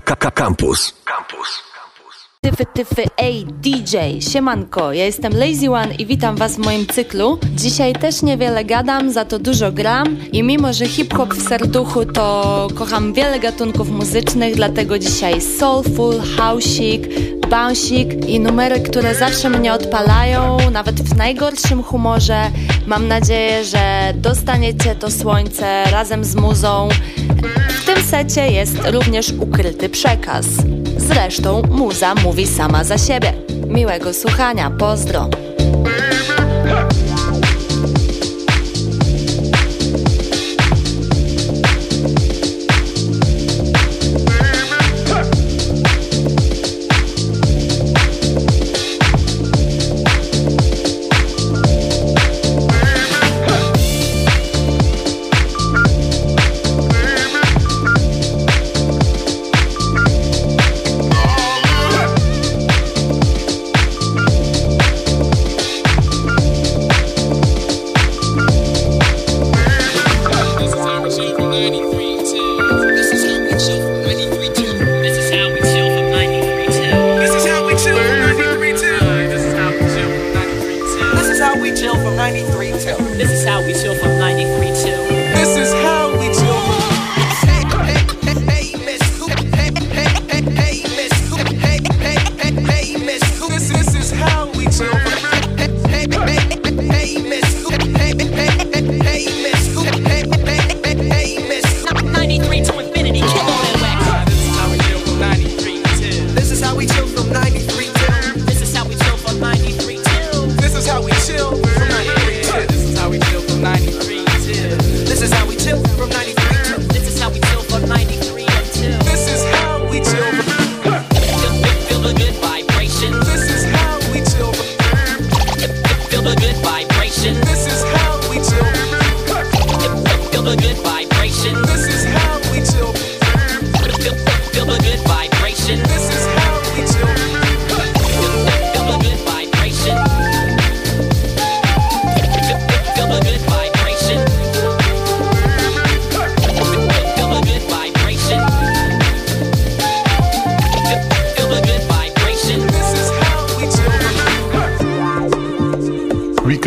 Campus. Campus. Tyfy, tyfy, ej, DJ, siemanko, ja jestem Lazy One i witam was w moim cyklu. Dzisiaj też niewiele gadam, za to dużo gram i mimo, że hip-hop w serduchu, to kocham wiele gatunków muzycznych, dlatego dzisiaj soulful, houseik, bounceik i numery, które zawsze mnie odpalają, nawet w najgorszym humorze. Mam nadzieję, że dostaniecie to słońce razem z muzą. Tym secie jest również ukryty przekaz. Zresztą muza mówi sama za siebie. Miłego słuchania, pozdro.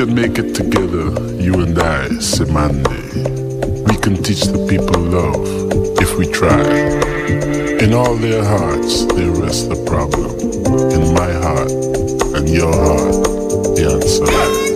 can make it together, you and I, Semande, we can teach the people love if we try. In all their hearts, there rests the problem. In my heart and your heart, the answer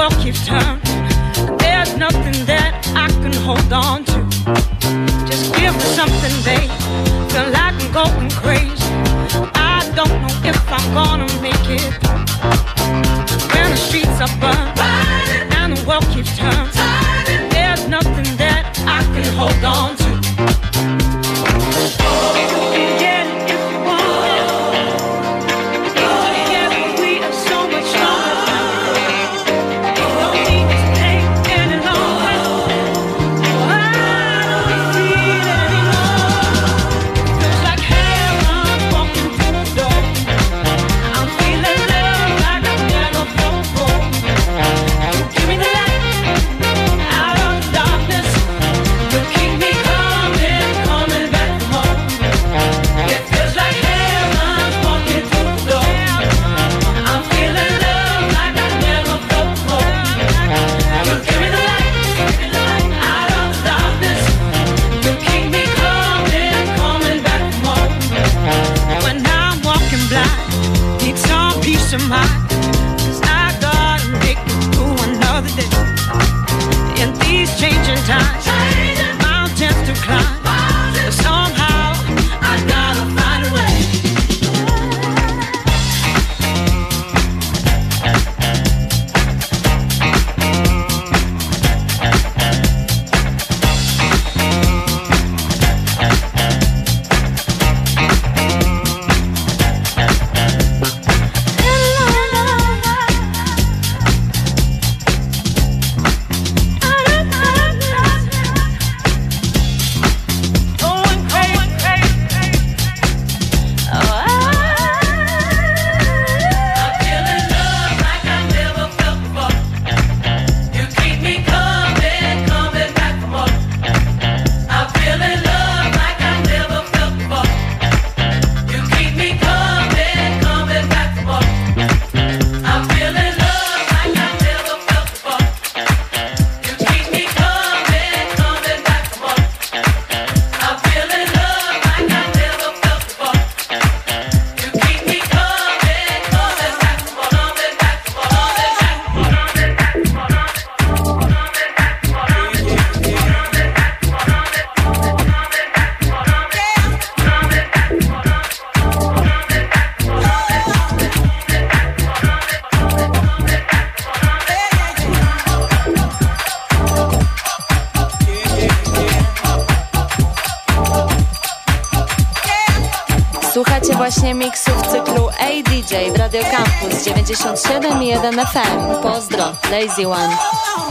world keeps turning. There's nothing that I can hold on to. Just give me something, babe. Feel like I'm going crazy. I don't know if I'm gonna make it. When the streets are burning and the world keeps turning, there's nothing that I can hold on to. 97,1 FM. Pozdro, Lazy One.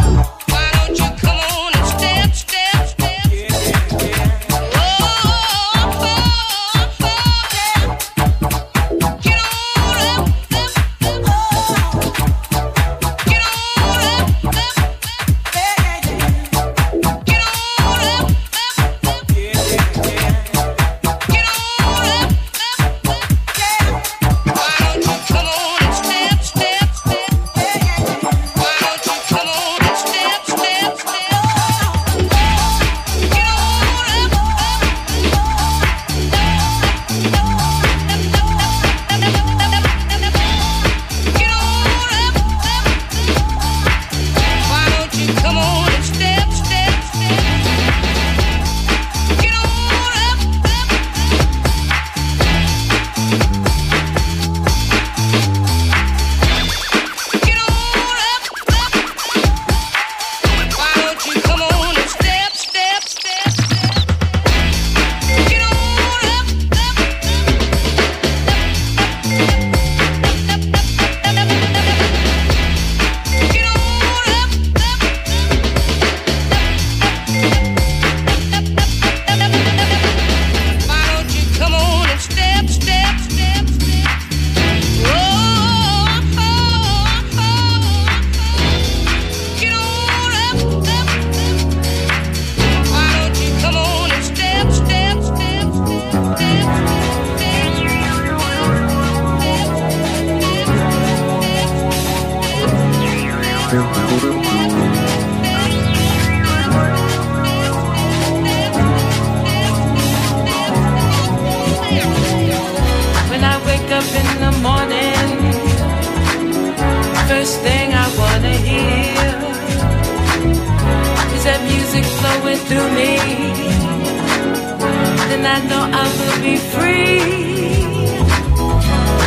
be free.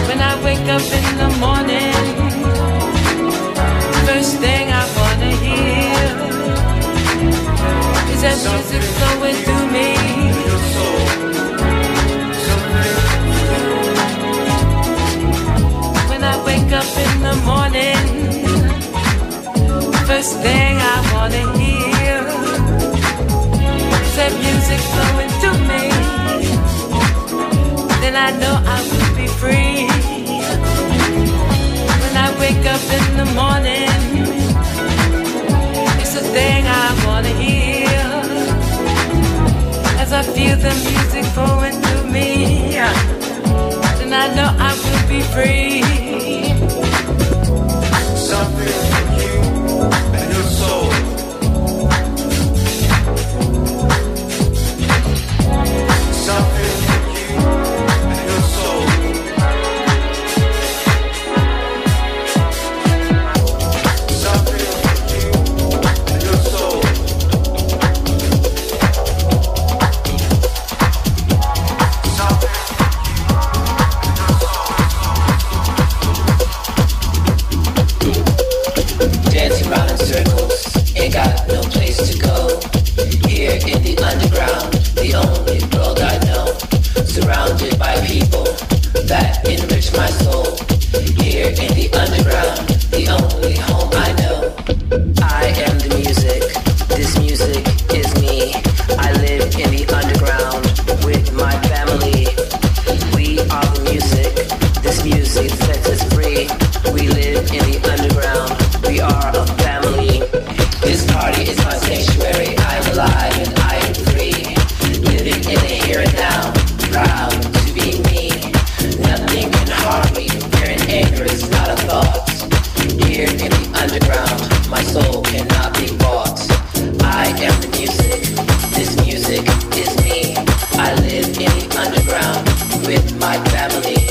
When I wake up in the morning, first thing I wanna hear is that music flowing through me. When I wake up in the morning, first thing I wanna hear is that music flowing through me. When I know I will be free. When I wake up in the morning, it's the thing I wanna hear. As I feel the music flowing through me, then I know I will be free. Something in you and your soul. in the underground. My soul cannot be bought. I am the music. This music is me. I live in the underground with my family.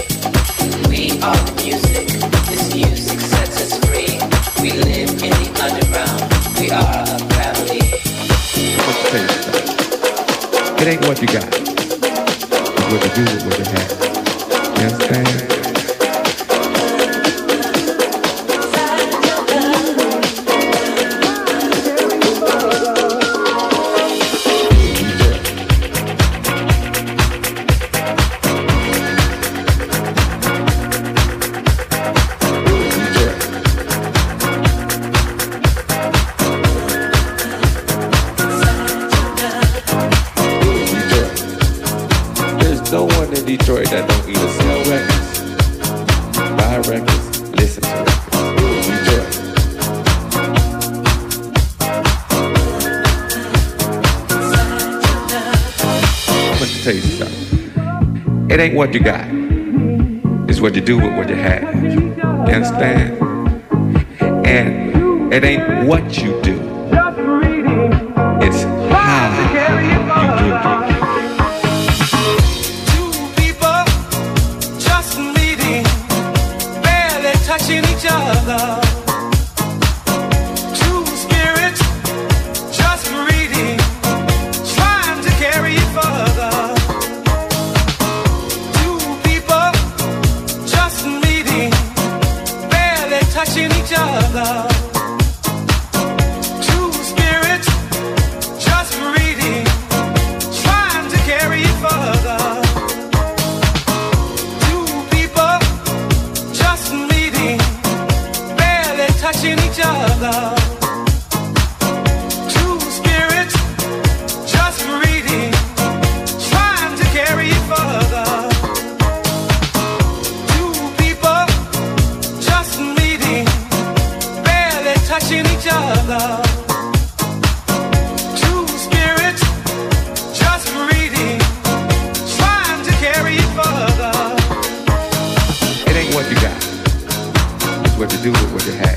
We are the music. This music sets us free. We live in the underground. We are a family. It ain't what you got. It's what you do with what you have. Detroit that don't even sell records, buy records, listen to records. Detroit. Let me tell you something. It ain't what you got. It's what you do with what you have. You understand? And it ain't what you do. do with what you have.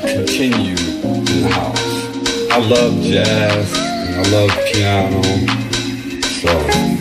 continue in the house. I love jazz and I love piano. So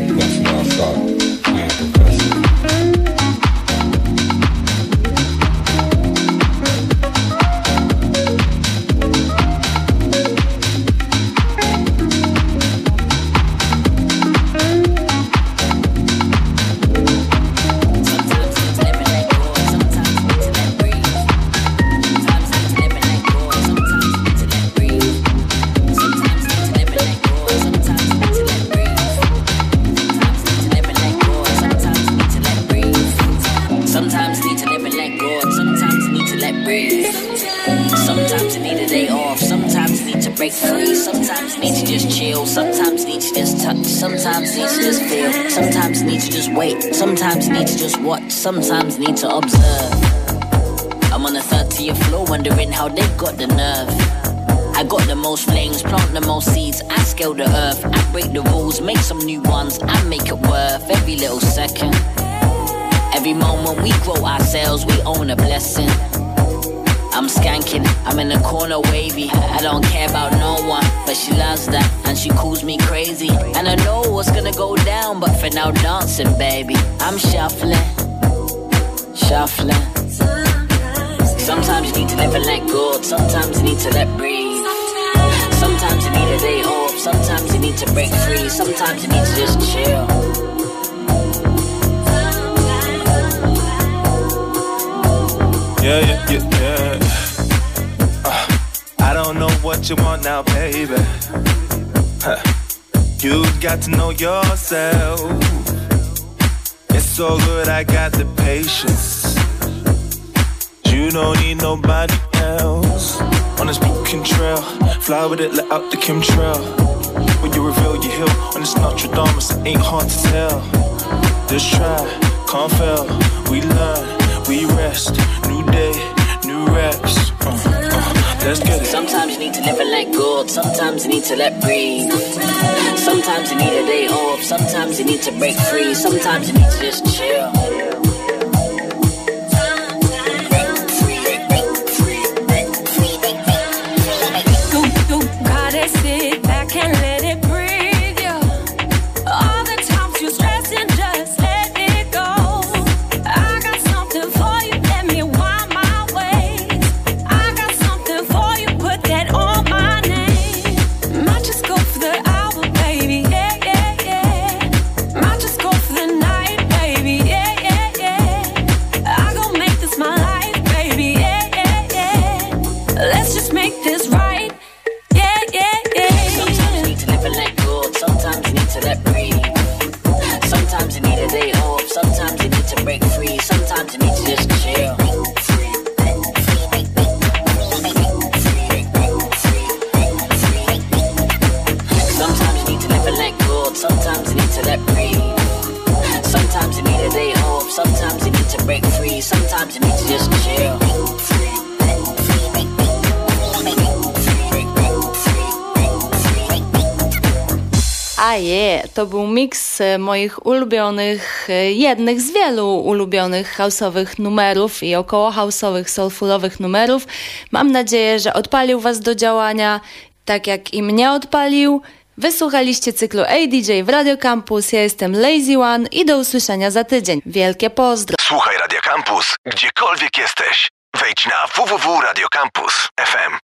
Sometimes need to just chill, sometimes need to just touch, sometimes need to just feel, sometimes need to just wait, sometimes need to just watch, sometimes need to observe. I'm on the 30th floor wondering how they got the nerve. I got the most flames, plant the most seeds, I scale the earth, I break the rules, make some new ones, I make it worth every little second. Every moment we grow ourselves, we own a blessing. I'm skanking, I'm in the corner wavy. I don't care about no one, but she loves that, and she calls me crazy. And I know what's gonna go down, but for now, dancing, baby. I'm shuffling, shuffling. Sometimes you need to and let go, sometimes you need to let breathe. Sometimes you need a day off, sometimes you need to break free, sometimes you need to just chill. Yeah, yeah, yeah, what you want now, baby. Huh. You got to know yourself. It's so good, I got the patience. You don't need nobody else. On this broken trail, fly with it, let out the chemtrail. When you reveal your hill on this Notre Dame, it ain't hard to tell. Just try, can't fail. We learn, we rest New day, new reps. Let's get it. Sometimes you need to live and let go. Sometimes you need to let breathe. Sometimes you need a day off. Sometimes you need to break free. Sometimes you need to just chill. To był miks e, moich ulubionych, e, jednych z wielu ulubionych houseowych numerów i około houseowych, soulfulowych numerów. Mam nadzieję, że odpalił Was do działania, tak jak i mnie odpalił. Wysłuchaliście cyklu ADJ w Radio Campus. Ja jestem Lazy One i do usłyszenia za tydzień. Wielkie pozdro. Słuchaj Radio Campus, gdziekolwiek jesteś. Wejdź na www.radiocampus.fm.